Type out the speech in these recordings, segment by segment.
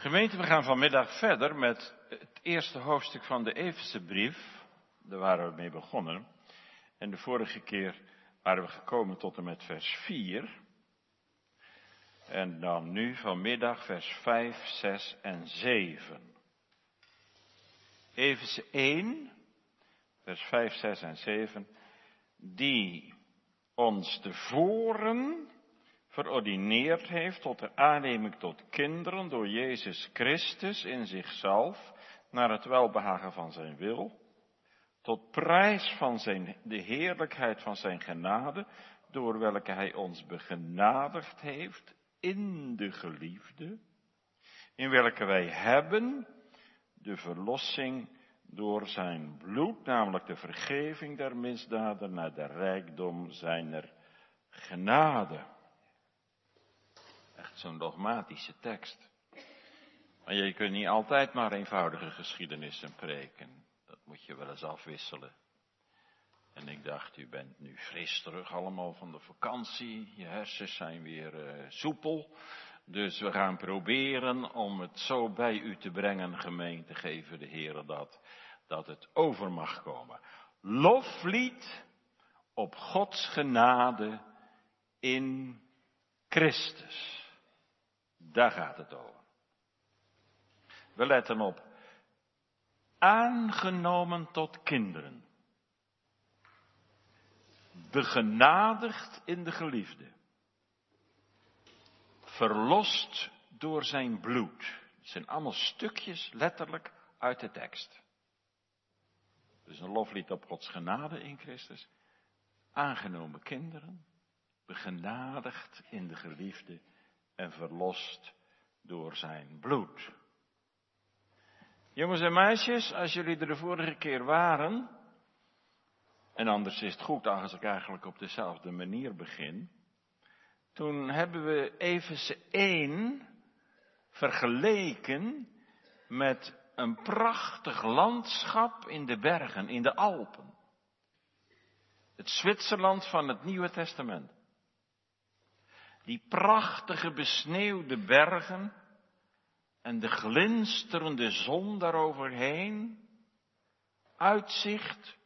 Gemeente, we gaan vanmiddag verder met het eerste hoofdstuk van de Efeze brief. Daar waren we mee begonnen. En de vorige keer waren we gekomen tot en met vers 4. En dan nu vanmiddag vers 5, 6 en 7. Efeze 1, vers 5, 6 en 7. Die ons tevoren verordineerd heeft tot de aanneming tot kinderen door Jezus Christus in zichzelf, naar het welbehagen van zijn wil, tot prijs van zijn, de heerlijkheid van zijn genade, door welke hij ons begenadigd heeft in de geliefde, in welke wij hebben de verlossing door zijn bloed, namelijk de vergeving der misdaden naar de rijkdom zijner genade. Echt zo'n dogmatische tekst. Maar je kunt niet altijd maar eenvoudige geschiedenissen preken. Dat moet je wel eens afwisselen. En ik dacht, u bent nu fris terug allemaal van de vakantie. Je hersens zijn weer uh, soepel. Dus we gaan proberen om het zo bij u te brengen, gemeente, geven de Heer dat, dat het over mag komen. Loflied op Gods genade in Christus. Daar gaat het over. We letten op. Aangenomen tot kinderen. Begenadigd in de geliefde. Verlost door zijn bloed. Het zijn allemaal stukjes letterlijk uit de tekst. Dus een loflied op Gods genade in Christus. Aangenomen kinderen. Begenadigd in de geliefde en verlost door zijn bloed. Jongens en meisjes, als jullie er de vorige keer waren, en anders is het goed als ik eigenlijk op dezelfde manier begin, toen hebben we Efeze 1 vergeleken met een prachtig landschap in de bergen, in de Alpen. Het Zwitserland van het Nieuwe Testament. Die prachtige besneeuwde bergen en de glinsterende zon daaroverheen. Uitzicht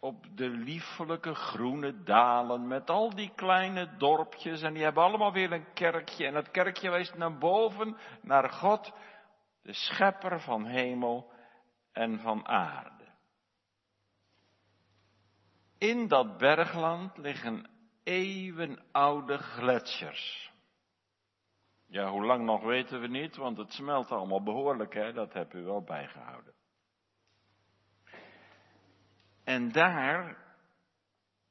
op de liefelijke groene dalen met al die kleine dorpjes en die hebben allemaal weer een kerkje en dat kerkje wijst naar boven, naar God, de schepper van hemel en van aarde. In dat bergland liggen eeuwenoude gletsjers. Ja, hoe lang nog weten we niet, want het smelt allemaal behoorlijk, hè? dat heb u wel bijgehouden. En daar,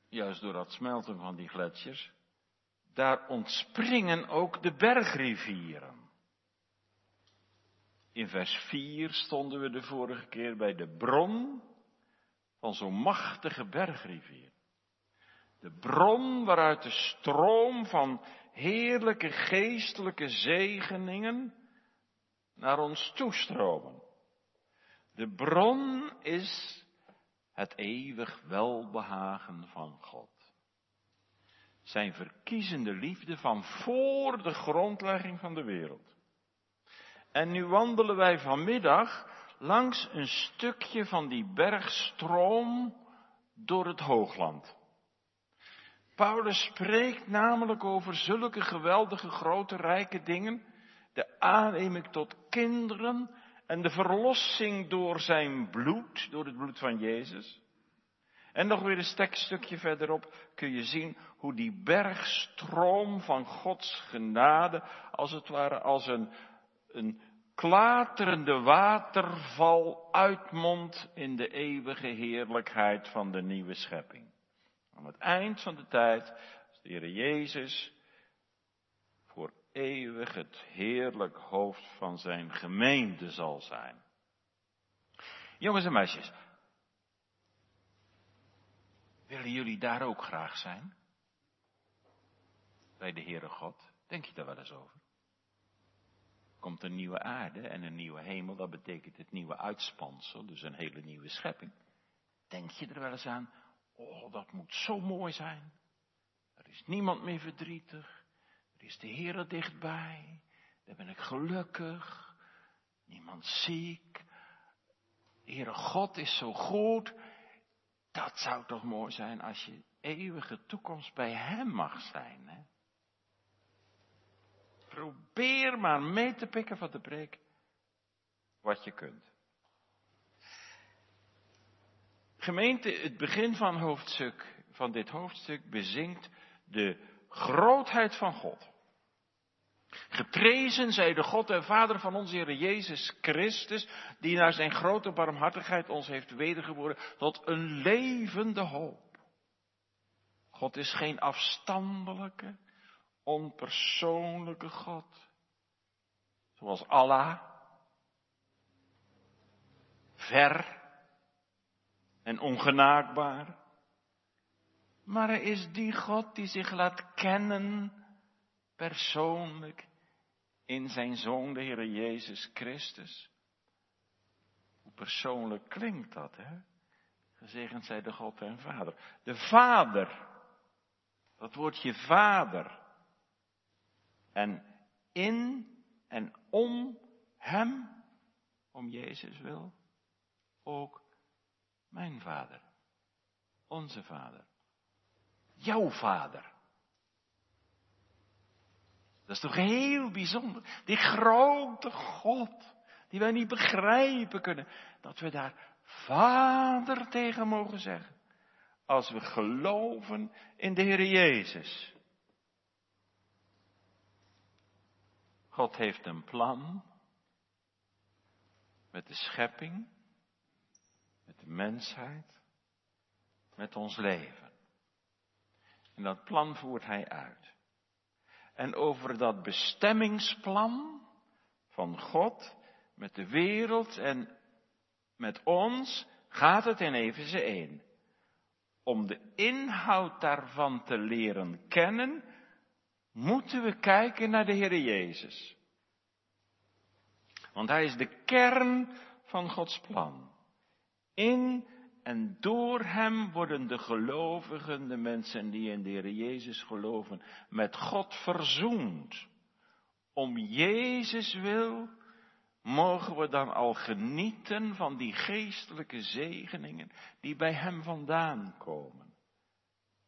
juist door dat smelten van die gletsjers, daar ontspringen ook de bergrivieren. In vers 4 stonden we de vorige keer bij de bron van zo'n machtige bergrivier. De bron waaruit de stroom van heerlijke geestelijke zegeningen naar ons toestromen. De bron is het eeuwig welbehagen van God. Zijn verkiezende liefde van voor de grondlegging van de wereld. En nu wandelen wij vanmiddag langs een stukje van die bergstroom door het hoogland. Paulus spreekt namelijk over zulke geweldige, grote, rijke dingen. De aanneming tot kinderen en de verlossing door zijn bloed, door het bloed van Jezus. En nog weer een stukje verderop kun je zien hoe die bergstroom van Gods genade, als het ware als een, een klaterende waterval uitmondt in de eeuwige heerlijkheid van de nieuwe schepping. Aan het eind van de tijd, als de Heer Jezus voor eeuwig het heerlijk hoofd van zijn gemeente zal zijn. Jongens en meisjes, willen jullie daar ook graag zijn? Bij de Heere God? Denk je daar wel eens over? Komt een nieuwe aarde en een nieuwe hemel, dat betekent het nieuwe uitspansel, dus een hele nieuwe schepping. Denk je er wel eens aan Oh, dat moet zo mooi zijn. Er is niemand meer verdrietig. Er is de Heer dichtbij. Dan ben ik gelukkig. Niemand ziek. Heere God is zo goed. Dat zou toch mooi zijn als je eeuwige toekomst bij Hem mag zijn. Hè? Probeer maar mee te pikken van de preek wat je kunt. Gemeente, het begin van, hoofdstuk, van dit hoofdstuk bezingt de grootheid van God. Geprezen zij de God en Vader van onze Heer Jezus Christus, die naar zijn grote barmhartigheid ons heeft wedergeboren tot een levende hoop. God is geen afstandelijke, onpersoonlijke God. Zoals Allah. Ver en ongenaakbaar. Maar er is die God die zich laat kennen persoonlijk in zijn Zoon, de Heer Jezus Christus. Hoe persoonlijk klinkt dat, hè? Gezegend zij de God en Vader. De Vader. Dat woordje Vader. En in en om Hem, om Jezus wil, ook mijn Vader. Onze Vader. Jouw Vader. Dat is toch heel bijzonder. Die grote God, die wij niet begrijpen kunnen, dat we daar Vader tegen mogen zeggen. Als we geloven in de Heer Jezus. God heeft een plan met de schepping, mensheid, met ons leven. En dat plan voert Hij uit. En over dat bestemmingsplan van God met de wereld en met ons gaat het in Efeze 1. Om de inhoud daarvan te leren kennen, moeten we kijken naar de Heer Jezus. Want Hij is de kern van Gods plan. In en door Hem worden de gelovigen, de mensen die in de Heer Jezus geloven, met God verzoend. Om Jezus wil mogen we dan al genieten van die geestelijke zegeningen die bij Hem vandaan komen.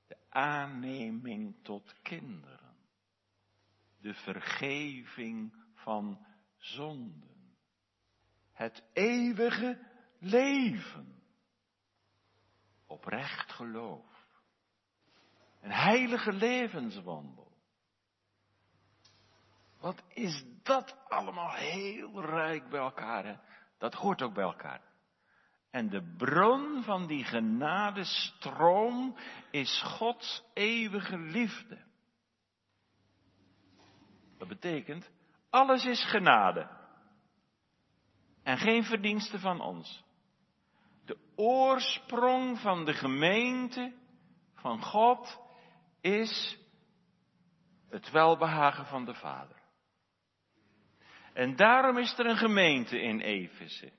De aanneming tot kinderen. De vergeving van zonden. Het eeuwige leven oprecht geloof. Een heilige levenswandel. Wat is dat allemaal heel rijk bij elkaar? Dat hoort ook bij elkaar. En de bron van die genadestroom is Gods eeuwige liefde. Dat betekent, alles is genade. En geen verdienste van ons oorsprong van de gemeente van God is het welbehagen van de Vader. En daarom is er een gemeente in Efeze.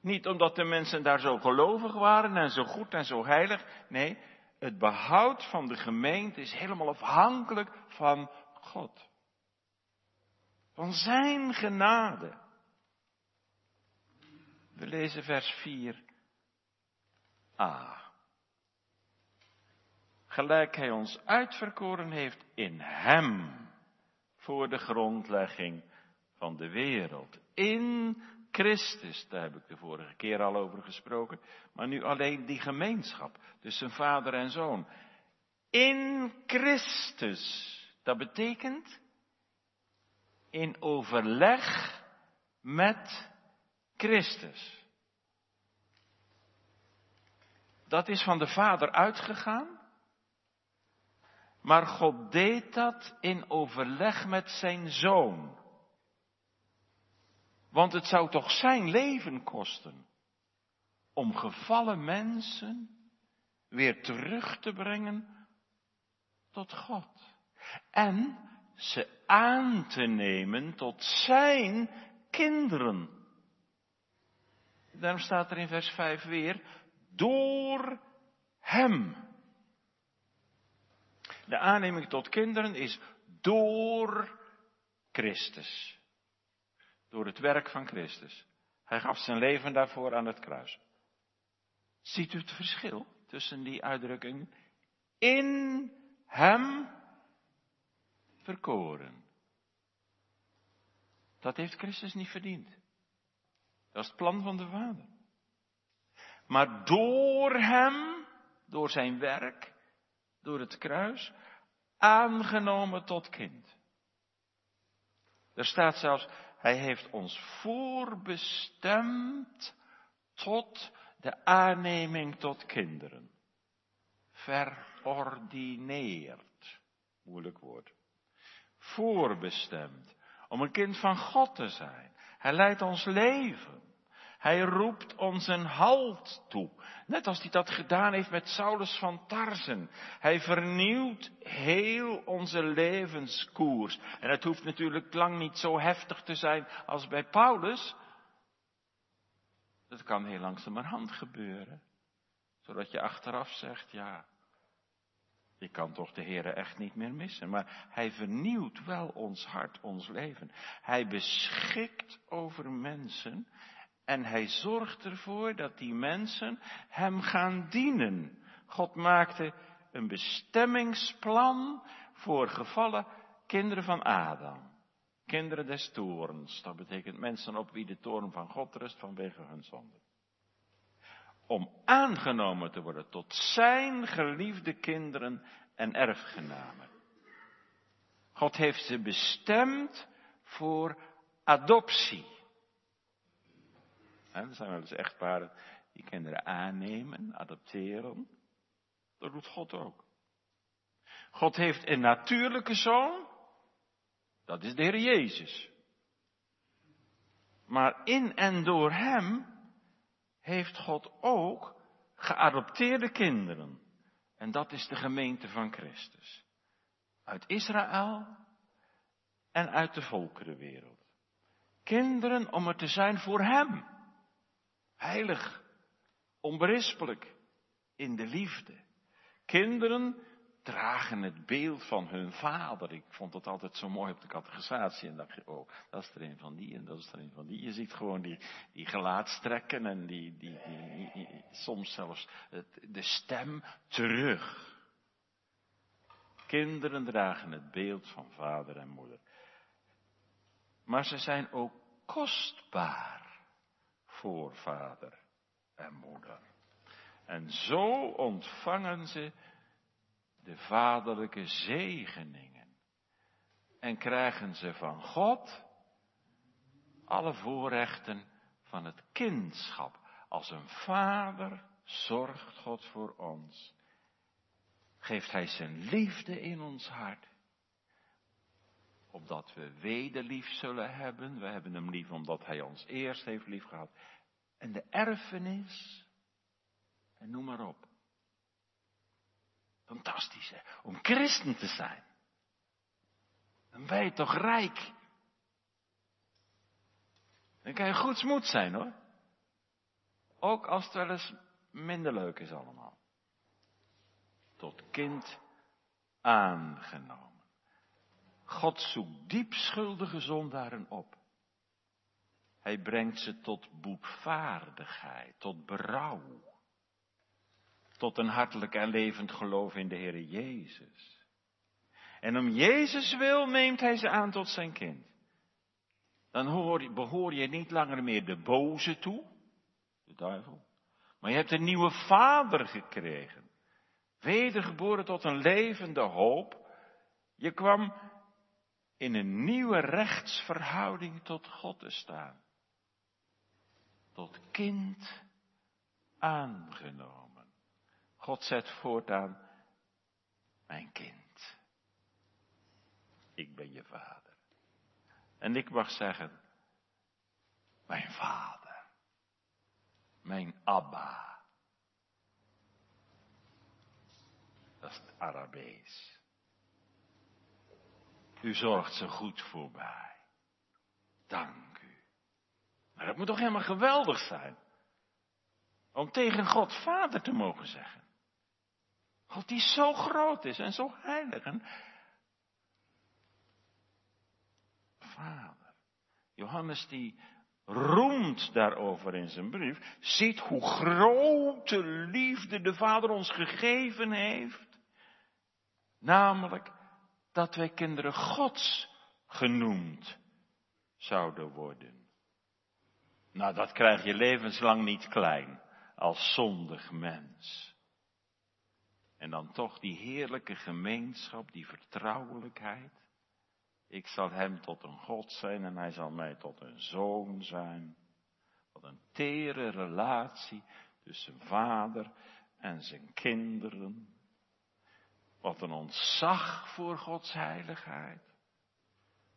Niet omdat de mensen daar zo gelovig waren en zo goed en zo heilig. Nee, het behoud van de gemeente is helemaal afhankelijk van God. Van Zijn genade. We lezen vers 4a. Gelijk hij ons uitverkoren heeft in hem voor de grondlegging van de wereld. In Christus, daar heb ik de vorige keer al over gesproken, maar nu alleen die gemeenschap tussen vader en zoon. In Christus, dat betekent in overleg met Christus. Dat is van de Vader uitgegaan. Maar God deed dat in overleg met zijn zoon. Want het zou toch zijn leven kosten om gevallen mensen weer terug te brengen tot God. En ze aan te nemen tot zijn kinderen. Daarom staat er in vers 5 weer, door Hem. De aanneming tot kinderen is door Christus. Door het werk van Christus. Hij gaf zijn leven daarvoor aan het kruis. Ziet u het verschil tussen die uitdrukkingen? In hem verkoren. Dat heeft Christus niet verdiend. Dat is het plan van de Vader. Maar door hem, door zijn werk, door het kruis, aangenomen tot kind. Er staat zelfs, hij heeft ons voorbestemd tot de aanneming tot kinderen. Verordineerd. Moeilijk woord. Voorbestemd. Om een kind van God te zijn. Hij leidt ons leven. Hij roept ons een halt toe. Net als hij dat gedaan heeft met Saulus van Tarsen. Hij vernieuwt heel onze levenskoers. En het hoeft natuurlijk lang niet zo heftig te zijn als bij Paulus. Dat kan heel langzamerhand gebeuren. Zodat je achteraf zegt, ja, je kan toch de Heere echt niet meer missen. Maar hij vernieuwt wel ons hart, ons leven. Hij beschikt over mensen en hij zorgt ervoor dat die mensen hem gaan dienen. God maakte een bestemmingsplan voor gevallen kinderen van Adam. Kinderen des toorns. Dat betekent mensen op wie de toorn van God rust vanwege hun zonde. Om aangenomen te worden tot zijn geliefde kinderen en erfgenamen. God heeft ze bestemd voor adoptie. Er zijn wel eens echtparen die kinderen aannemen, adopteren. Dat doet God ook. God heeft een natuurlijke zoon dat is de Heer Jezus. Maar in en door Hem heeft God ook geadopteerde kinderen. En dat is de gemeente van Christus. Uit Israël en uit de volkerenwereld. Kinderen om er te zijn voor Hem. Heilig, onberispelijk, in de liefde. Kinderen dragen het beeld van hun vader. Ik vond dat altijd zo mooi op de catechisatie. En dacht je, oh, dat is er een van die en dat is er een van die. Je ziet gewoon die, die gelaatstrekken en die, die, die, soms zelfs het, de stem terug. Kinderen dragen het beeld van vader en moeder. Maar ze zijn ook kostbaar voor vader en moeder. En zo ontvangen ze de vaderlijke zegeningen. En krijgen ze van God alle voorrechten van het kindschap. Als een vader zorgt God voor ons. Geeft Hij zijn liefde in ons hart. Opdat we wederlief zullen hebben. We hebben hem lief omdat Hij ons eerst heeft lief gehad. En de erfenis. En noem maar op. Fantastisch, hè? Om christen te zijn. Dan ben je toch rijk. Dan kan je goedsmoed zijn, hoor. Ook als het wel eens minder leuk is allemaal. Tot kind aangenomen. God zoekt diep schuldige zondaren op. Hij brengt ze tot boetvaardigheid, tot berouw tot een hartelijk en levend geloof in de Heer Jezus. En om Jezus wil neemt hij ze aan tot zijn kind. Dan hoor, behoor je niet langer meer de boze toe, de duivel, maar je hebt een nieuwe vader gekregen. Wedergeboren tot een levende hoop. Je kwam in een nieuwe rechtsverhouding tot God te staan. Tot kind aangenomen. God zet voortaan, mijn kind, ik ben je vader. En ik mag zeggen, mijn vader, mijn Abba. Dat is het Arabees. U zorgt zo goed voor mij. Dank. Maar dat moet toch helemaal geweldig zijn. Om tegen God vader te mogen zeggen. God die zo groot is en zo heilig. En Vader. Johannes die roemt daarover in zijn brief. Ziet hoe grote liefde de Vader ons gegeven heeft. Namelijk dat wij kinderen Gods genoemd zouden worden. Nou, dat krijg je levenslang niet klein als zondig mens. En dan toch die heerlijke gemeenschap, die vertrouwelijkheid. Ik zal hem tot een God zijn en hij zal mij tot een zoon zijn. Wat een tere relatie tussen vader en zijn kinderen. Wat een ontzag voor Gods heiligheid.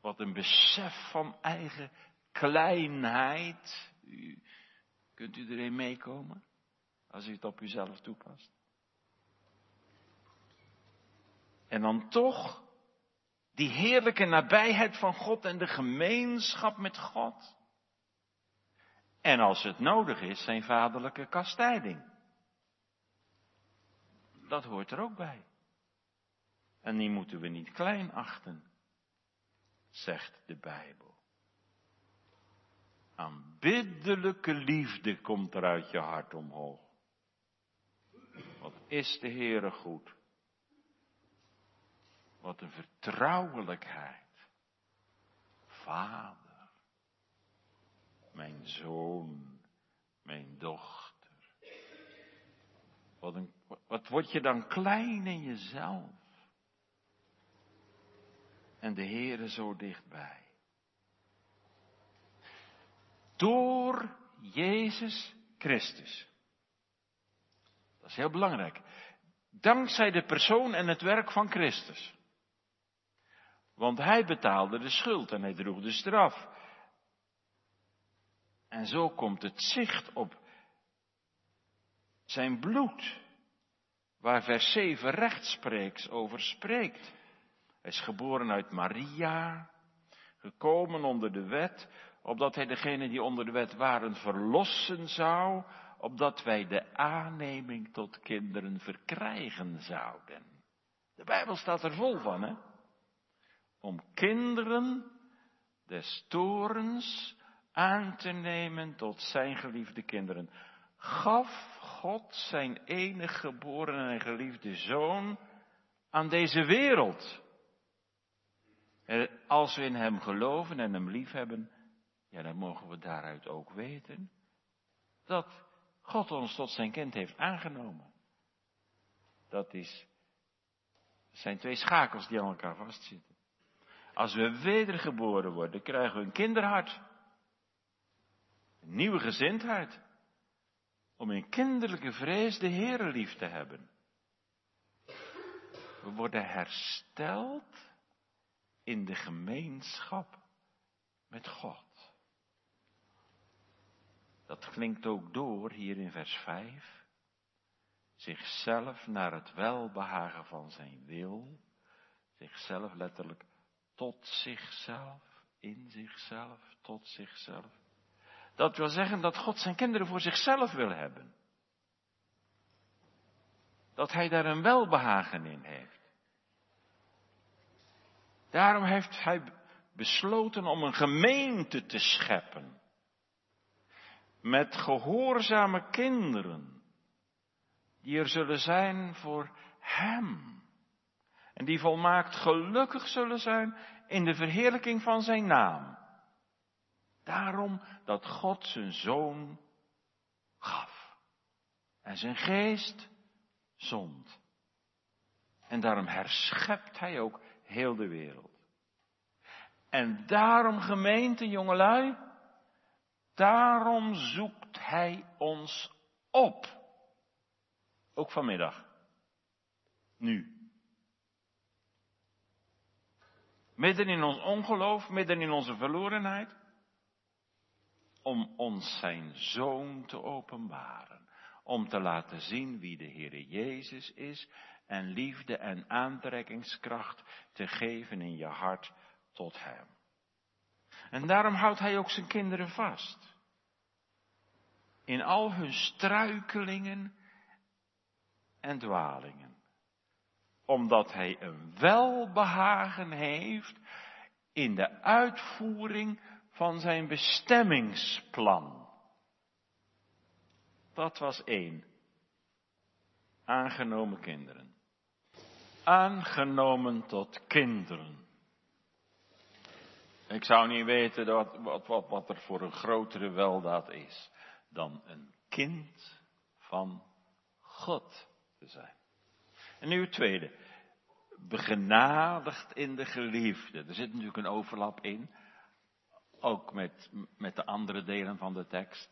Wat een besef van eigen kleinheid. Kunt u erin meekomen? Als u het op uzelf toepast. En dan toch die heerlijke nabijheid van God en de gemeenschap met God. En als het nodig is, zijn vaderlijke kastijding. Dat hoort er ook bij. En die moeten we niet klein achten, zegt de Bijbel. Aanbiddelijke liefde komt er uit je hart omhoog. Wat is de Heere goed? Wat een vertrouwelijkheid. Vader, mijn zoon, mijn dochter. Wat, een, wat word je dan klein in jezelf? En de Heere zo dichtbij. Door Jezus Christus. Dat is heel belangrijk. Dankzij de persoon en het werk van Christus. Want hij betaalde de schuld en hij droeg de straf. En zo komt het zicht op zijn bloed, waar vers 7 rechtspreeks over spreekt. Hij is geboren uit Maria, gekomen onder de wet, opdat hij degene die onder de wet waren verlossen zou, opdat wij de aanneming tot kinderen verkrijgen zouden. De Bijbel staat er vol van, hè? om kinderen des torens aan te nemen tot zijn geliefde kinderen. Gaf God zijn enige geboren en geliefde zoon aan deze wereld. En als we in hem geloven en hem liefhebben, ja, dan mogen we daaruit ook weten dat God ons tot zijn kind heeft aangenomen. Dat is, zijn twee schakels die aan elkaar vastzitten. Als we wedergeboren worden, krijgen we een kinderhart. Een nieuwe gezindheid. Om in kinderlijke vrees de Heere lief te hebben. We worden hersteld in de gemeenschap met God. Dat klinkt ook door hier in vers 5. Zichzelf naar het welbehagen van zijn wil. Zichzelf letterlijk tot zichzelf, in zichzelf, tot zichzelf. Dat wil zeggen dat God zijn kinderen voor zichzelf wil hebben. Dat hij daar een welbehagen in heeft. Daarom heeft hij besloten om een gemeente te scheppen. Met gehoorzame kinderen. Die er zullen zijn voor hem. En die volmaakt gelukkig zullen zijn in de verheerlijking van zijn naam. Daarom dat God zijn zoon gaf. En zijn geest zond. En daarom herschept hij ook heel de wereld. En daarom gemeente jongelui, daarom zoekt hij ons op. Ook vanmiddag. Nu. Midden in ons ongeloof, midden in onze verlorenheid. Om ons zijn zoon te openbaren. Om te laten zien wie de Heere Jezus is. En liefde en aantrekkingskracht te geven in je hart tot Hem. En daarom houdt Hij ook zijn kinderen vast. In al hun struikelingen en dwalingen omdat hij een welbehagen heeft in de uitvoering van zijn bestemmingsplan. Dat was één. Aangenomen kinderen. Aangenomen tot kinderen. Ik zou niet weten wat, wat, wat, wat er voor een grotere weldaad is dan een kind van God te zijn. En nu het tweede. Begenadigd in de geliefde. Er zit natuurlijk een overlap in. Ook met, met de andere delen van de tekst.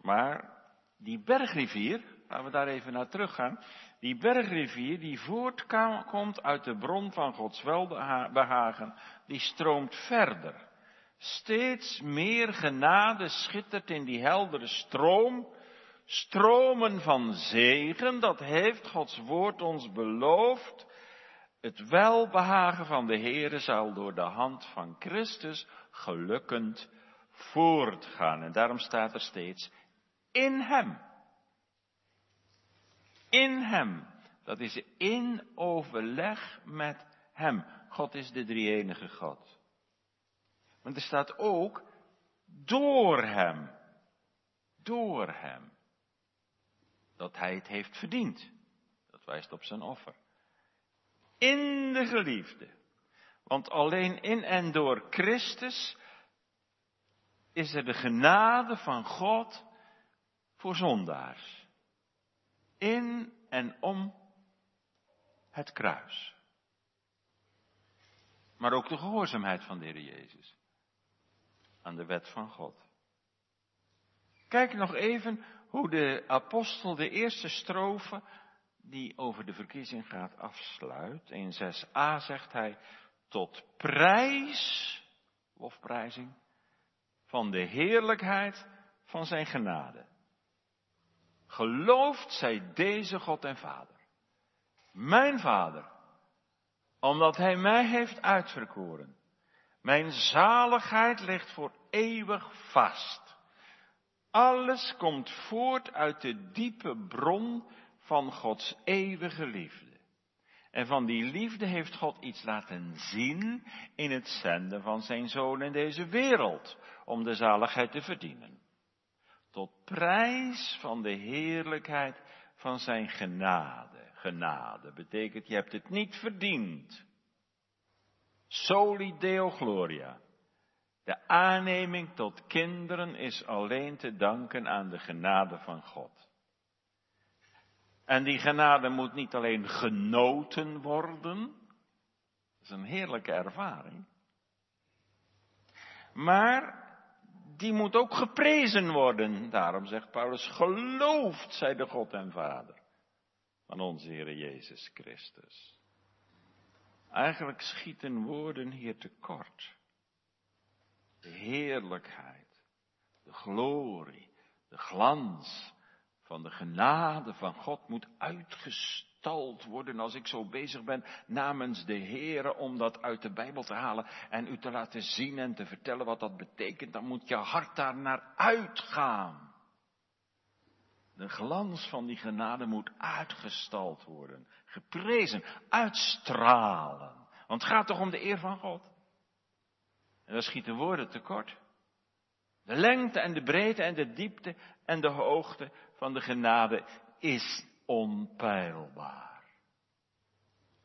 Maar die bergrivier, laten we daar even naar teruggaan. Die bergrivier die voortkomt uit de bron van Gods welbehagen, die stroomt verder. Steeds meer genade schittert in die heldere stroom. Stromen van zegen, dat heeft Gods woord ons beloofd. Het welbehagen van de Heere zal door de hand van Christus gelukkend voortgaan. En daarom staat er steeds in Hem. In Hem. Dat is in overleg met Hem. God is de drie enige God. Want er staat ook door Hem. Door Hem. Dat Hij het heeft verdiend. Dat wijst op zijn offer. In de geliefde. Want alleen in en door Christus is er de genade van God voor zondaars. In en om het kruis. Maar ook de gehoorzaamheid van de Heer Jezus. Aan de wet van God. Kijk nog even hoe de apostel de eerste strofe die over de verkiezing gaat afsluit. In 6a zegt hij, tot prijs, lofprijzing, van de heerlijkheid van zijn genade. Gelooft zij deze God en Vader. Mijn Vader, omdat Hij mij heeft uitverkoren. Mijn zaligheid ligt voor eeuwig vast. Alles komt voort uit de diepe bron van Gods eeuwige liefde. En van die liefde heeft God iets laten zien in het zenden van zijn zoon in deze wereld, om de zaligheid te verdienen. Tot prijs van de heerlijkheid van zijn genade. Genade betekent, je hebt het niet verdiend. Soli Deo Gloria. De aanneming tot kinderen is alleen te danken aan de genade van God. En die genade moet niet alleen genoten worden, dat is een heerlijke ervaring, maar die moet ook geprezen worden. Daarom zegt Paulus, geloofd zij de God en Vader van onze Heer Jezus Christus. Eigenlijk schieten woorden hier tekort. De heerlijkheid, de glorie, de glans, van de genade van God moet uitgestald worden als ik zo bezig ben namens de Heere om dat uit de Bijbel te halen en u te laten zien en te vertellen wat dat betekent, dan moet je hart daar naar uitgaan. De glans van die genade moet uitgestald worden, geprezen, uitstralen. Want het gaat toch om de eer van God? En dan schieten woorden tekort. De lengte en de breedte en de diepte en de hoogte van de genade is onpeilbaar.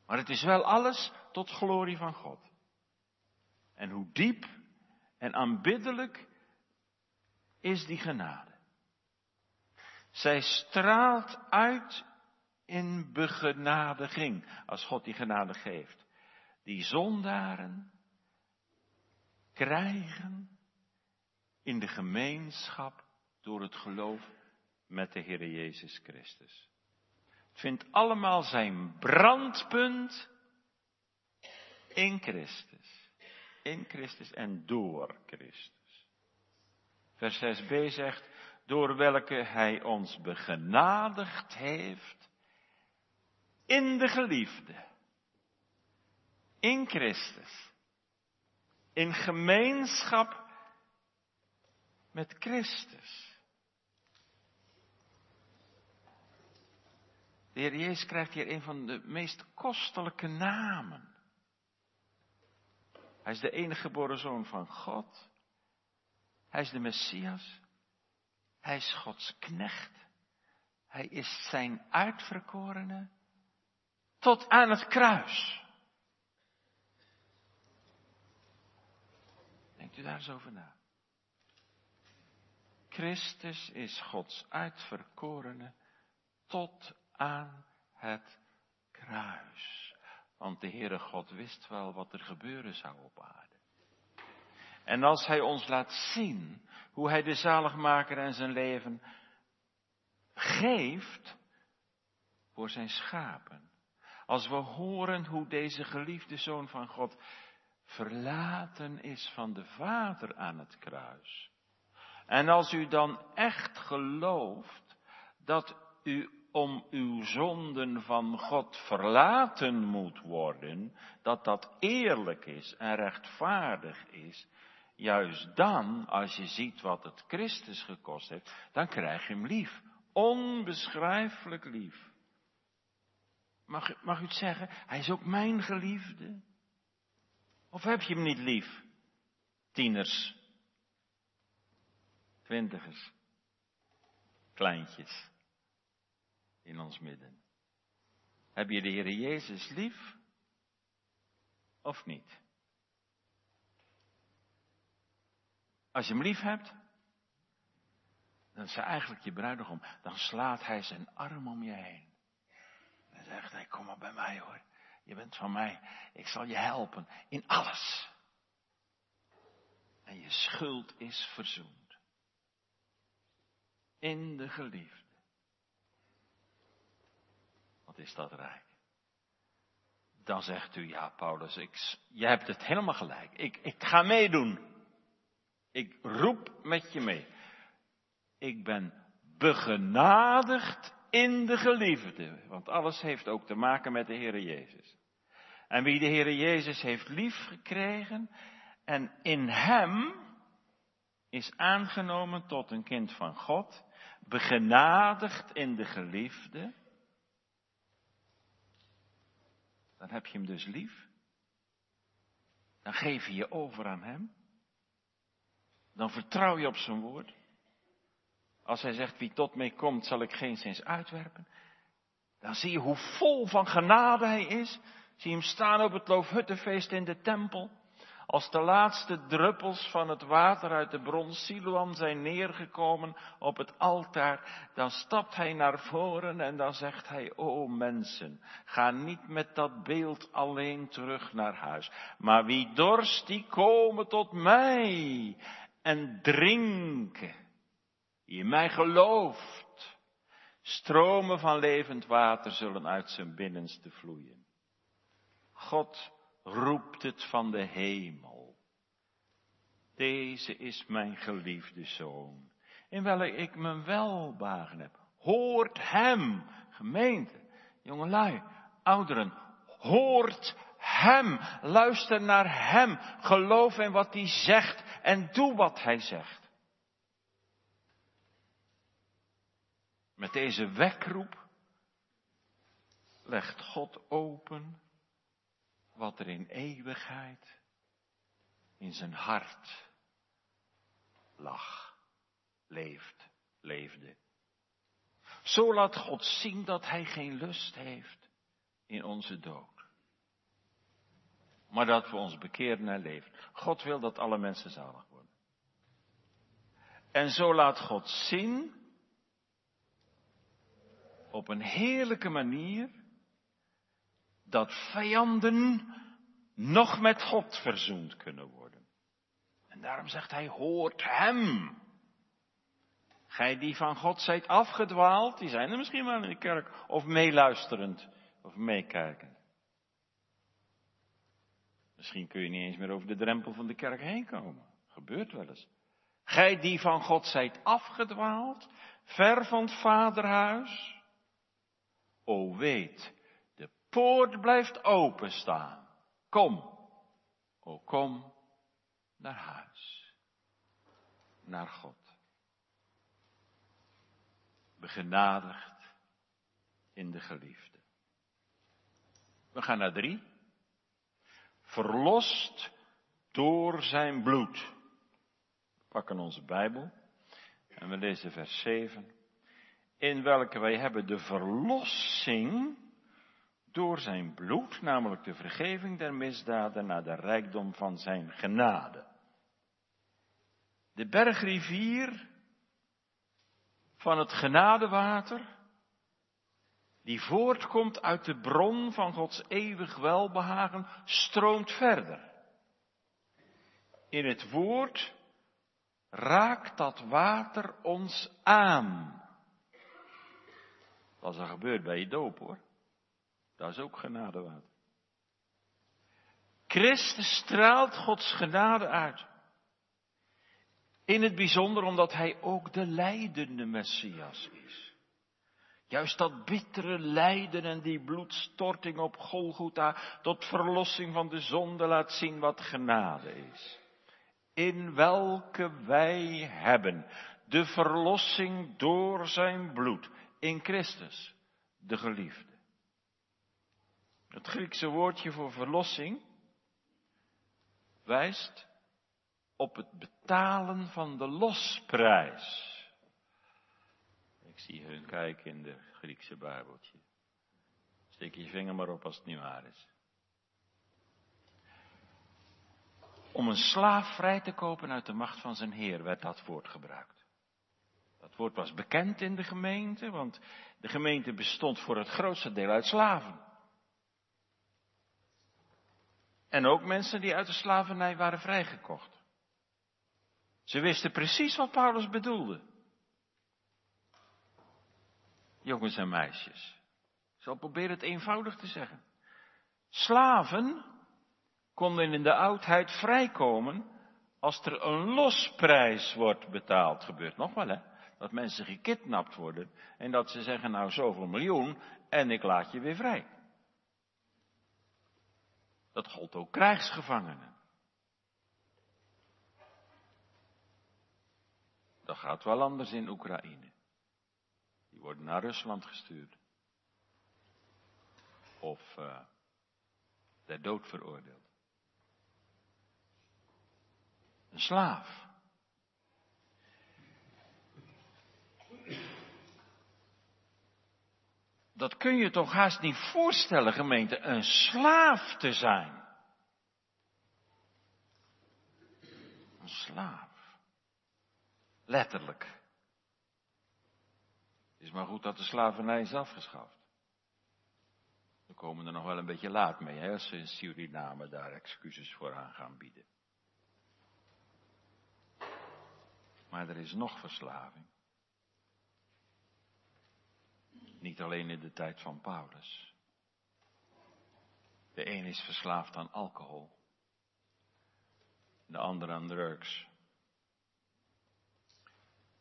Maar het is wel alles tot glorie van God. En hoe diep en aanbiddelijk is die genade. Zij straalt uit in begenadiging, als God die genade geeft. Die zondaren krijgen in de gemeenschap door het geloof met de Heer Jezus Christus. Het vindt allemaal zijn brandpunt in Christus. In Christus en door Christus. Vers 6b zegt, door welke hij ons begenadigd heeft in de geliefde. In Christus. In gemeenschap met Christus. De Heer Jezus krijgt hier een van de meest kostelijke namen. Hij is de enige geboren zoon van God. Hij is de Messias. Hij is Gods knecht. Hij is zijn uitverkorene tot aan het kruis. Denkt u daar eens over na. Christus is Gods uitverkorene tot aan het kruis. Want de Heere God wist wel wat er gebeuren zou op aarde. En als Hij ons laat zien hoe Hij de zaligmaker en zijn leven geeft voor zijn schapen. Als we horen hoe deze geliefde zoon van God verlaten is van de Vader aan het kruis. En als u dan echt gelooft dat u om uw zonden van God verlaten moet worden, dat dat eerlijk is en rechtvaardig is, juist dan, als je ziet wat het Christus gekost heeft, dan krijg je hem lief. Onbeschrijfelijk lief. Mag, mag u het zeggen? Hij is ook mijn geliefde. Of heb je hem niet lief? Tieners. Twintigers. Kleintjes. In ons midden. Heb je de Heer Jezus lief? Of niet? Als je hem lief hebt, dan is hij eigenlijk je bruidegom. Dan slaat hij zijn arm om je heen. En zegt hij, kom maar bij mij hoor. Je bent van mij. Ik zal je helpen in alles. En je schuld is verzoend. In de geliefde. Wat is dat rijk? Dan zegt u, ja Paulus, ik, je hebt het helemaal gelijk. Ik, ik ga meedoen. Ik roep met je mee. Ik ben begenadigd in de geliefde. Want alles heeft ook te maken met de Heere Jezus. En wie de Heere Jezus heeft lief gekregen en in Hem is aangenomen tot een kind van God, begenadigd in de geliefde, dan heb je Hem dus lief. Dan geef je je over aan Hem. Dan vertrouw je op zijn woord. Als hij zegt, wie tot mij komt, zal ik geen zins uitwerpen. Dan zie je hoe vol van genade hij is. Zie hem staan op het Loofhuttenfeest in de tempel. Als de laatste druppels van het water uit de bron Siloam zijn neergekomen op het altaar, dan stapt hij naar voren en dan zegt hij, o mensen, ga niet met dat beeld alleen terug naar huis, maar wie dorst, die komen tot mij en drinken. Die in mij gelooft. Stromen van levend water zullen uit zijn binnenste vloeien. God roept het van de hemel. Deze is mijn geliefde zoon, in welke ik mijn welbagen heb. Hoort hem, gemeente, jongelui, ouderen, hoort hem, luister naar hem, geloof in wat hij zegt en doe wat hij zegt. Met deze wekroep legt God open wat er in eeuwigheid in zijn hart lag, leeft, leefde. Zo laat God zien dat Hij geen lust heeft in onze dood. Maar dat we ons bekeren en leven. God wil dat alle mensen zalig worden. En zo laat God zien op een heerlijke manier dat vijanden nog met God verzoend kunnen worden. En daarom zegt hij, hoort hem. Gij die van God zijt afgedwaald, die zijn er misschien wel in de kerk, of meeluisterend, of meekijkend. Misschien kun je niet eens meer over de drempel van de kerk heen komen. Gebeurt wel eens. Gij die van God zijt afgedwaald, ver van het vaderhuis, O weet, de poort blijft openstaan. Kom, o kom naar huis, naar God. Begenadigd in de geliefde. We gaan naar drie. Verlost door zijn bloed. We pakken onze Bijbel en we lezen vers 7. In welke wij hebben de verlossing door zijn bloed, namelijk de vergeving der misdaden naar de rijkdom van zijn genade. De bergrivier van het genadewater, die voortkomt uit de bron van Gods eeuwig welbehagen, stroomt verder. In het woord raakt dat water ons aan. Dat is er gebeurd bij je doop hoor. Dat is ook genadewater. Christus straalt Gods genade uit. In het bijzonder omdat hij ook de leidende Messias is. Juist dat bittere lijden en die bloedstorting op Golgotha tot verlossing van de zonde laat zien wat genade is. In welke wij hebben de verlossing door zijn bloed in Christus, de geliefde. Het Griekse woordje voor verlossing wijst op het betalen van de losprijs. Ik zie hun kijken in de Griekse Bijbeltje. Steek je vinger maar op als het niet waar is. Om een slaaf vrij te kopen uit de macht van zijn heer werd dat woord gebruikt. Dat woord was bekend in de gemeente, want de gemeente bestond voor het grootste deel uit slaven. En ook mensen die uit de slavernij waren vrijgekocht. Ze wisten precies wat Paulus bedoelde. Jongens en meisjes. Ik zal proberen het eenvoudig te zeggen. Slaven konden in de oudheid vrijkomen als er een losprijs wordt betaald. Gebeurt nog wel hè. Dat mensen gekidnapt worden en dat ze zeggen nou zoveel miljoen en ik laat je weer vrij. Dat gold ook krijgsgevangenen. Dat gaat wel anders in Oekraïne. Die worden naar Rusland gestuurd. Of uh, ter dood veroordeeld. Een slaaf. Dat kun je toch haast niet voorstellen, gemeente, een slaaf te zijn. Een slaaf. Letterlijk. Is maar goed dat de slavernij is afgeschaft. We komen er nog wel een beetje laat mee, hè, als ze in Suriname daar excuses voor aan gaan bieden. Maar er is nog verslaving. Niet alleen in de tijd van Paulus. De een is verslaafd aan alcohol. De ander aan drugs.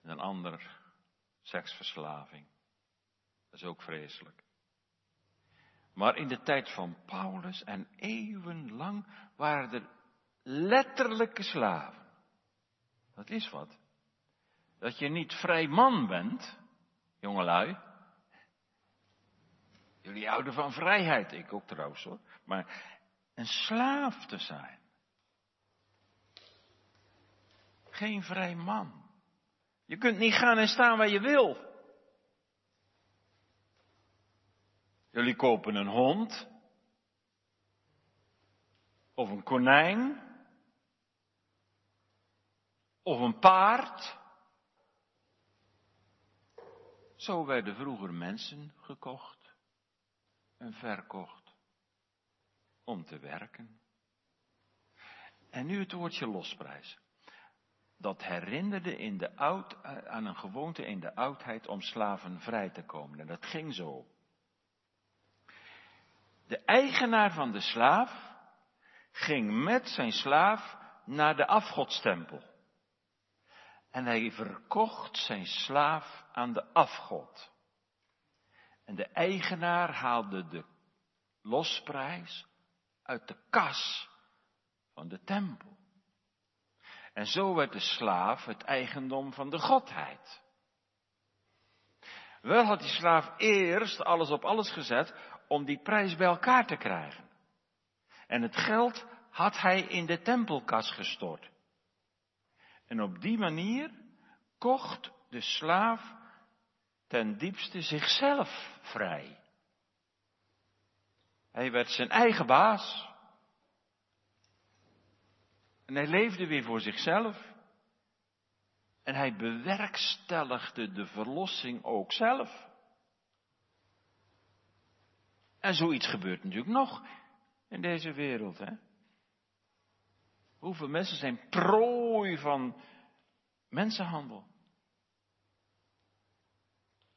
En een ander seksverslaving. Dat is ook vreselijk. Maar in de tijd van Paulus en eeuwenlang waren er letterlijke slaven. Dat is wat. Dat je niet vrij man bent, jongelui. Jullie houden van vrijheid, ik ook trouwens hoor. Maar een slaaf te zijn. Geen vrij man. Je kunt niet gaan en staan waar je wil. Jullie kopen een hond. Of een konijn. Of een paard. Zo werden vroeger mensen gekocht en verkocht om te werken. En nu het woordje losprijs. Dat herinnerde in de oud, aan een gewoonte in de oudheid om slaven vrij te komen. En dat ging zo. De eigenaar van de slaaf ging met zijn slaaf naar de afgodstempel. En hij verkocht zijn slaaf aan de afgod. En de eigenaar haalde de losprijs uit de kas van de tempel. En zo werd de slaaf het eigendom van de godheid. Wel had die slaaf eerst alles op alles gezet om die prijs bij elkaar te krijgen. En het geld had hij in de tempelkas gestort. En op die manier kocht de slaaf ten diepste zichzelf vrij. Hij werd zijn eigen baas. En hij leefde weer voor zichzelf. En hij bewerkstelligde de verlossing ook zelf. En zoiets gebeurt natuurlijk nog in deze wereld. Hè? Hoeveel mensen zijn prooi van mensenhandel?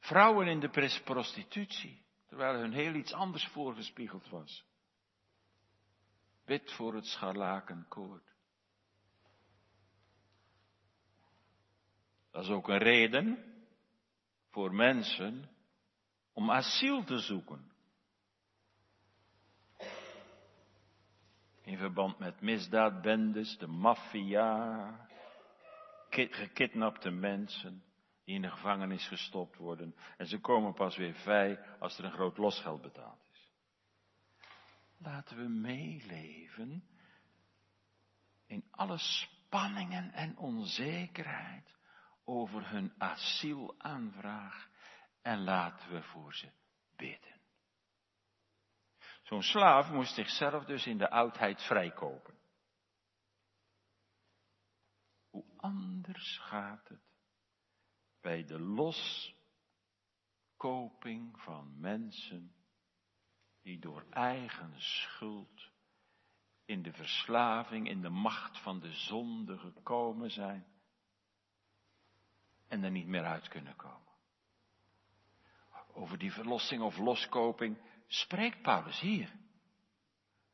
Vrouwen in de prostitutie, terwijl hun heel iets anders voorgespiegeld was. Wit voor het scharlakenkoord. Dat is ook een reden voor mensen om asiel te zoeken. In verband met misdaadbendes, de maffia, gekidnapte mensen die in de gevangenis gestopt worden. En ze komen pas weer vrij als er een groot losgeld betaald is. Laten we meeleven in alle spanningen en onzekerheid over hun asielaanvraag en laten we voor ze bidden. Zo'n slaaf moest zichzelf dus in de oudheid vrijkopen. Hoe anders gaat het bij de loskoping van mensen die door eigen schuld in de verslaving, in de macht van de zonde gekomen zijn en er niet meer uit kunnen komen. Over die verlossing of loskoping spreekt Paulus hier.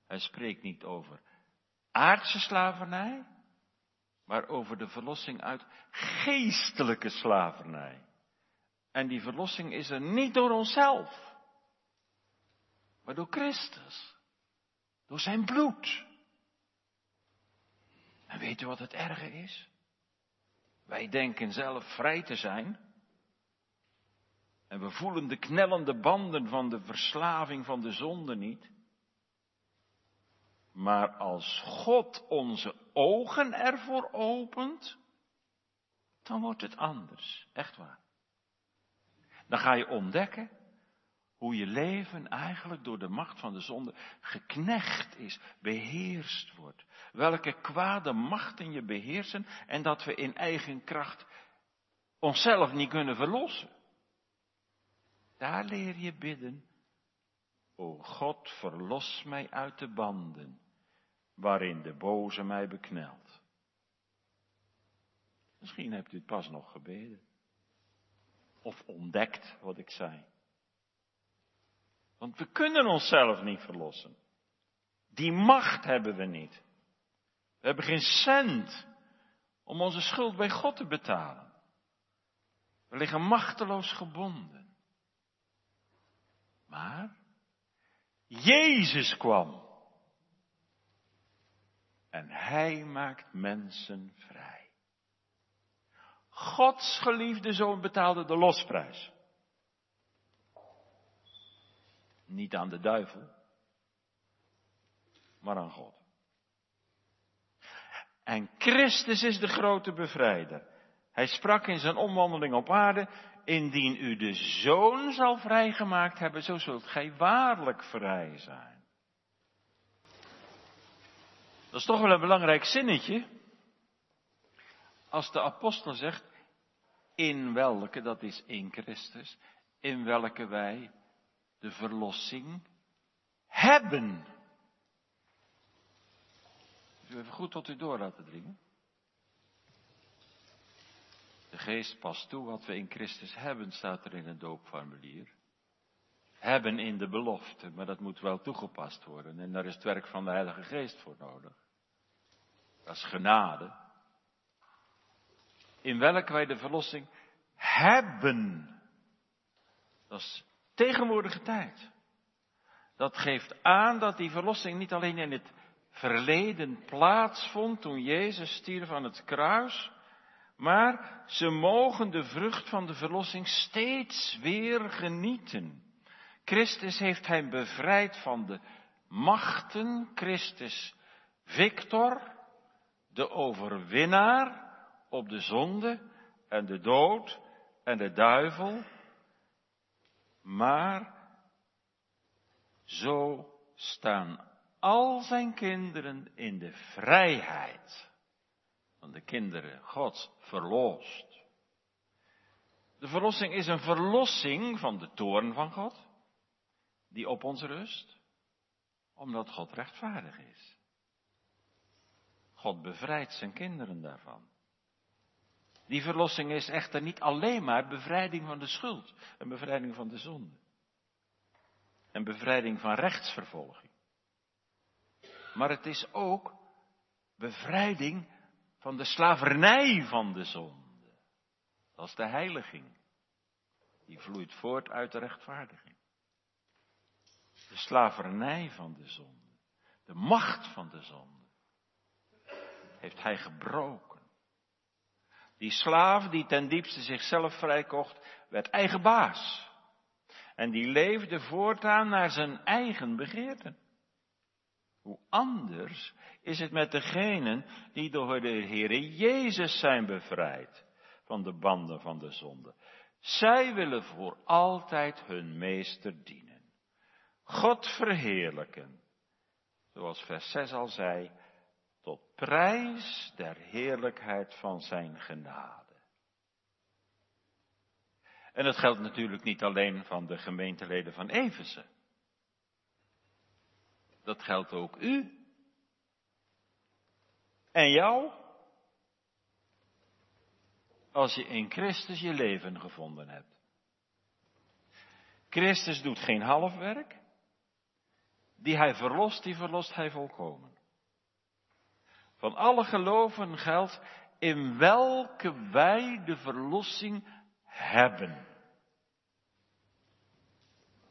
Hij spreekt niet over aardse slavernij, maar over de verlossing uit geestelijke slavernij. En die verlossing is er niet door onszelf, maar door Christus, door zijn bloed. En weet u wat het erge is? Wij denken zelf vrij te zijn. En we voelen de knellende banden van de verslaving van de zonde niet. Maar als God onze ogen ervoor opent, dan wordt het anders. Echt waar. Dan ga je ontdekken hoe je leven eigenlijk door de macht van de zonde geknecht is, beheerst wordt. Welke kwade machten je beheersen en dat we in eigen kracht onszelf niet kunnen verlossen. Daar leer je bidden. O God, verlos mij uit de banden waarin de boze mij beknelt. Misschien hebt u het pas nog gebeden. Of ontdekt wat ik zei. Want we kunnen onszelf niet verlossen. Die macht hebben we niet. We hebben geen cent om onze schuld bij God te betalen. We liggen machteloos gebonden. Maar Jezus kwam. En Hij maakt mensen vrij. Gods geliefde zoon betaalde de losprijs. Niet aan de duivel, maar aan God. En Christus is de grote bevrijder. Hij sprak in zijn omwandeling op aarde, indien u de zoon zal vrijgemaakt hebben, zo zult gij waarlijk vrij zijn. Dat is toch wel een belangrijk zinnetje. Als de apostel zegt, in welke, dat is in Christus, in welke wij de verlossing hebben. U even goed tot u door laten dringen. De geest past toe wat we in Christus hebben, staat er in het doopformulier. Hebben in de belofte, maar dat moet wel toegepast worden. En daar is het werk van de Heilige Geest voor nodig. Dat is genade. In welke wij de verlossing hebben. Dat is tegenwoordige tijd. Dat geeft aan dat die verlossing niet alleen in het verleden plaatsvond toen Jezus stierf aan het kruis, maar ze mogen de vrucht van de verlossing steeds weer genieten. Christus heeft hen bevrijd van de machten, Christus Victor, de overwinnaar op de zonde en de dood en de duivel. Maar zo staan al zijn kinderen in de vrijheid van de kinderen Gods verlost. De verlossing is een verlossing van de toorn van God, die op ons rust, omdat God rechtvaardig is. God bevrijdt zijn kinderen daarvan. Die verlossing is echter niet alleen maar bevrijding van de schuld en bevrijding van de zonde. En bevrijding van rechtsvervolging. Maar het is ook bevrijding van de slavernij van de zonde. Dat is de heiliging. Die vloeit voort uit de rechtvaardiging. De slavernij van de zonde. De macht van de zonde. Heeft hij gebroken. Die slaaf die ten diepste zichzelf vrijkocht, werd eigen baas. En die leefde voortaan naar zijn eigen begeerten. Hoe anders is het met degenen die door de Heere Jezus zijn bevrijd van de banden van de zonde. Zij willen voor altijd hun meester dienen. God verheerlijken. Zoals vers 6 al zei, tot prijs der heerlijkheid van zijn genade. En dat geldt natuurlijk niet alleen van de gemeenteleden van Efeze. Dat geldt ook u. En jou. Als je in Christus je leven gevonden hebt. Christus doet geen halfwerk. Die hij verlost, die verlost hij volkomen. Van alle geloven geldt in welke wij de verlossing hebben.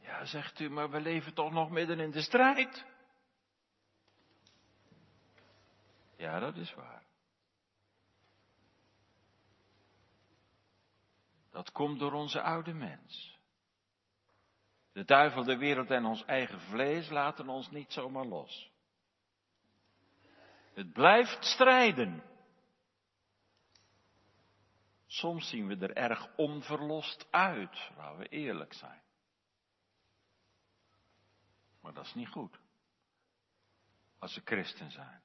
Ja, zegt u, maar we leven toch nog midden in de strijd. Ja, dat is waar. Dat komt door onze oude mens. De duivel, de wereld en ons eigen vlees laten ons niet zomaar los. Het blijft strijden. Soms zien we er erg onverlost uit, waar we eerlijk zijn. Maar dat is niet goed. Als we christen zijn.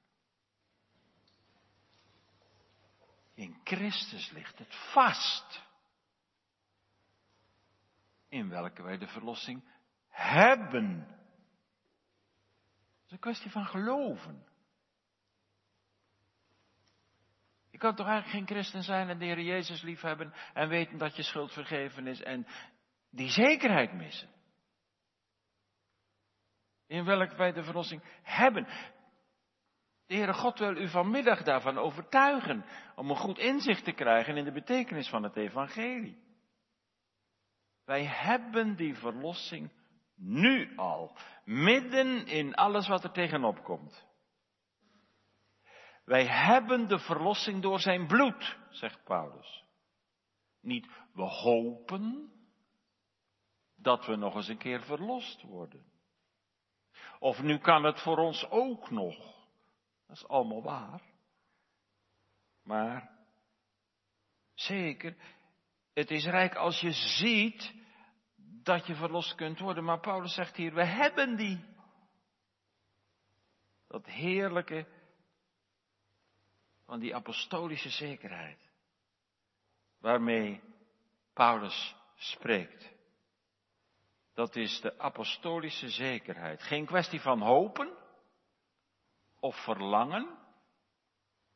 In Christus ligt het vast. In welke wij de verlossing hebben. Het is een kwestie van geloven. Je kan toch eigenlijk geen christen zijn en de Heer Jezus liefhebben en weten dat je schuld vergeven is en die zekerheid missen. In welke wij de verlossing hebben. De Heere God wil u vanmiddag daarvan overtuigen om een goed inzicht te krijgen in de betekenis van het evangelie. Wij hebben die verlossing nu al, midden in alles wat er tegenop komt. Wij hebben de verlossing door zijn bloed, zegt Paulus. Niet we hopen dat we nog eens een keer verlost worden. Of nu kan het voor ons ook nog. Dat is allemaal waar. Maar zeker, het is rijk als je ziet dat je verlost kunt worden. Maar Paulus zegt hier, we hebben die. Dat heerlijke van die apostolische zekerheid. Waarmee Paulus spreekt. Dat is de apostolische zekerheid. Geen kwestie van hopen of verlangen.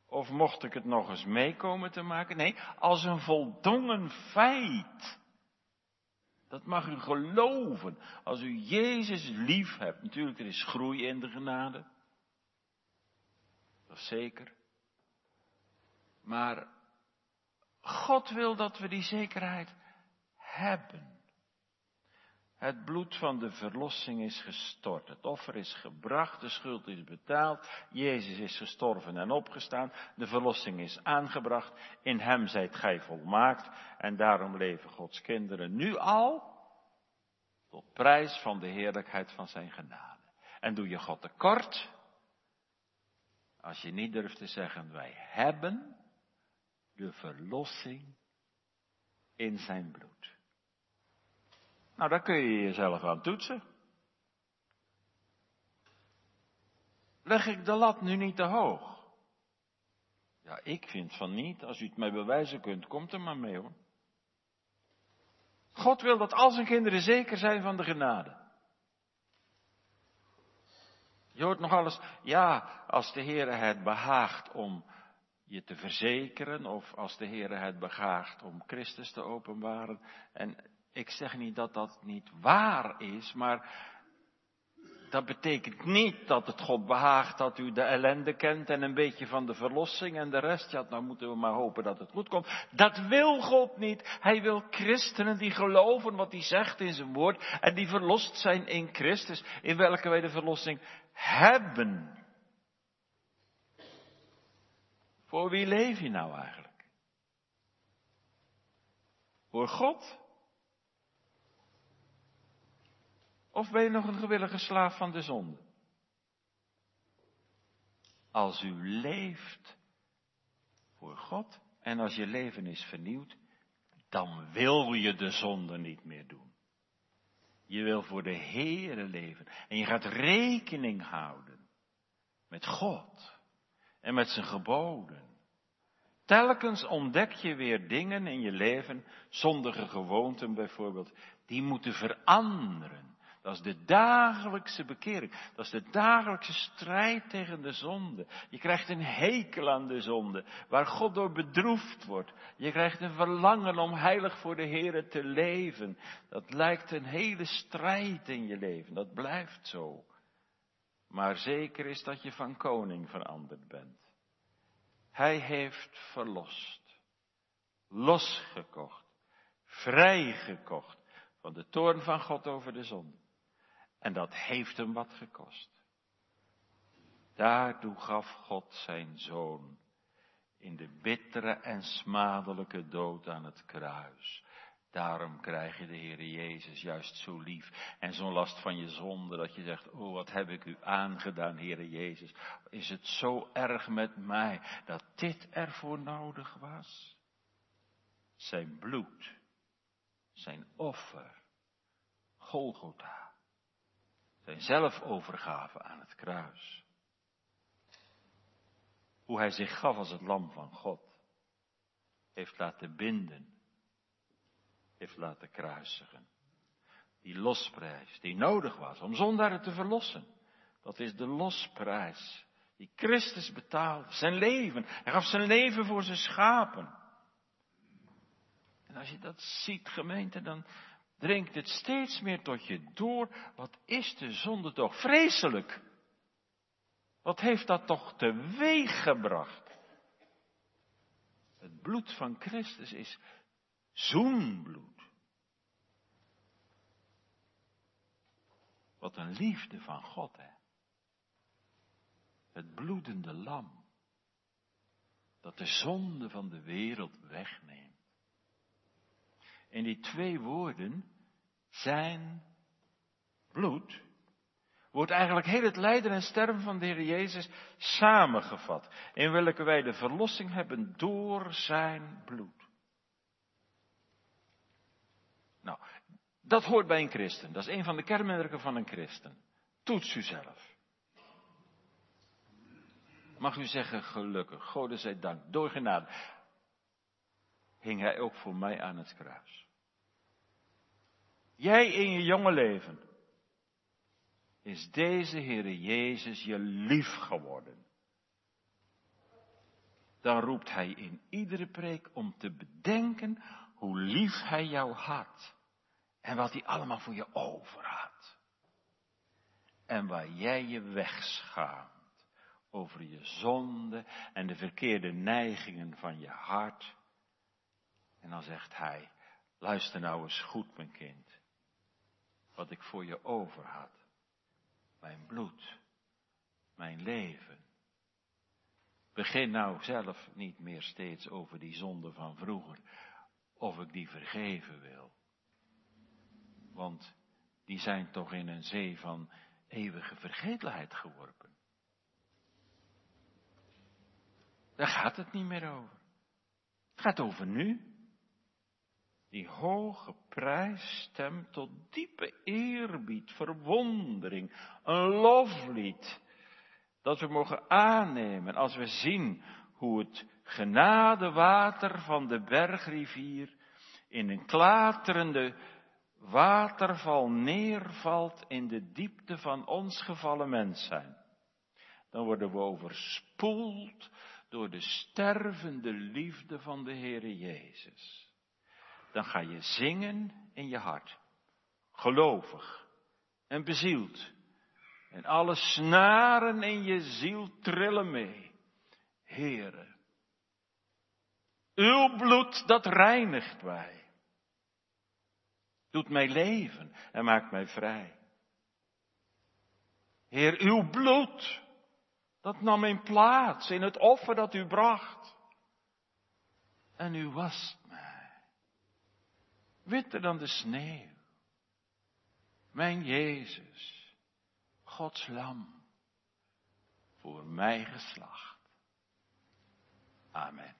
Of mocht ik het nog eens meekomen te maken? Nee, als een voldongen feit. Dat mag u geloven. Als u Jezus lief hebt. Natuurlijk, er is groei in de genade. Dat is zeker. Maar God wil dat we die zekerheid hebben. Het bloed van de verlossing is gestort. Het offer is gebracht. De schuld is betaald. Jezus is gestorven en opgestaan. De verlossing is aangebracht. In hem zijt gij volmaakt. En daarom leven Gods kinderen nu al tot prijs van de heerlijkheid van zijn genade. En doe je God tekort, Als je niet durft te zeggen, wij hebben de verlossing in zijn bloed. Nou, daar kun je jezelf aan toetsen. Leg ik de lat nu niet te hoog? Ja, ik vind van niet. Als u het mij bewijzen kunt, komt er maar mee hoor. God wil dat al zijn kinderen zeker zijn van de genade. Je hoort nog alles, ja, als de Heer het behaagt om je te verzekeren, of als de Heer het behaagt om Christus te openbaren. En ik zeg niet dat dat niet waar is, maar dat betekent niet dat het God behaagt dat u de ellende kent en een beetje van de verlossing en de rest. Ja, nou moeten we maar hopen dat het goed komt. Dat wil God niet. Hij wil christenen die geloven wat hij zegt in zijn woord en die verlost zijn in Christus, in welke wij de verlossing hebben. Voor wie leef je nou eigenlijk? Voor God? Of ben je nog een gewillige slaaf van de zonde? Als u leeft voor God en als je leven is vernieuwd, dan wil je de zonde niet meer doen. Je wil voor de Heere leven en je gaat rekening houden met God en met zijn geboden. Telkens ontdek je weer dingen in je leven, zondige gewoonten bijvoorbeeld, die moeten veranderen. Dat is de dagelijkse bekering. Dat is de dagelijkse strijd tegen de zonde. Je krijgt een hekel aan de zonde, waar God door bedroefd wordt. Je krijgt een verlangen om heilig voor de Heer te leven. Dat lijkt een hele strijd in je leven. Dat blijft zo. Maar zeker is dat je van koning veranderd bent. Hij heeft verlost, losgekocht, vrijgekocht van de toorn van God over de zonde. En dat heeft hem wat gekost. Daartoe gaf God zijn zoon in de bittere en smadelijke dood aan het kruis. Daarom krijg je de Heer Jezus juist zo lief en zo'n last van je zonde dat je zegt, oh wat heb ik u aangedaan, Heer Jezus. Is het zo erg met mij dat dit ervoor nodig was? Zijn bloed, zijn offer, Golgotha. Zijn zelfovergave aan het kruis. Hoe hij zich gaf als het lam van God. Heeft laten binden. Heeft laten kruisigen. Die losprijs die nodig was om zondaren te verlossen. Dat is de losprijs die Christus betaalde. Zijn leven. Hij gaf zijn leven voor zijn schapen. En als je dat ziet, gemeente, dan, dringt het steeds meer tot je door. Wat is de zonde toch vreselijk? Wat heeft dat toch teweeg gebracht? Het bloed van Christus is zoenbloed. Wat een liefde van God, hè? Het bloedende lam, dat de zonde van de wereld wegneemt. En die twee woorden, zijn bloed, wordt eigenlijk heel het lijden en sterven van de Heer Jezus samengevat. In welke wij de verlossing hebben door zijn bloed. Nou, dat hoort bij een christen. Dat is een van de kenmerken van een christen. Toets u zelf. Mag u zeggen gelukkig, God zij dank, door genade hing hij ook voor mij aan het kruis. Jij in je jonge leven, is deze Heere Jezus je lief geworden. Dan roept hij in iedere preek om te bedenken hoe lief hij jou had. En wat hij allemaal voor je over had. En waar jij je wegschaamt over je zonde en de verkeerde neigingen van je hart. En dan zegt hij, luister nou eens goed mijn kind. Wat ik voor je over had. Mijn bloed. Mijn leven. Begin nou zelf niet meer steeds over die zonde van vroeger. Of ik die vergeven wil. Want die zijn toch in een zee van eeuwige vergetelheid geworpen. Daar gaat het niet meer over. Het gaat over nu. Die hoge prijs stemt tot diepe eerbied, verwondering, een loflied dat we mogen aannemen als we zien hoe het genadewater van de bergrivier in een klaterende waterval neervalt in de diepte van ons gevallen mens zijn. Dan worden we overspoeld door de stervende liefde van de Heere Jezus. Dan ga je zingen in je hart, gelovig en bezield. En alle snaren in je ziel trillen mee. Heere, uw bloed dat reinigt mij. Doet mij leven en maakt mij vrij. Heer, uw bloed, dat nam in plaats in het offer dat u bracht. En u wast mij. Witter dan de sneeuw. Mijn Jezus, Gods lam, voor mij geslacht. Amen.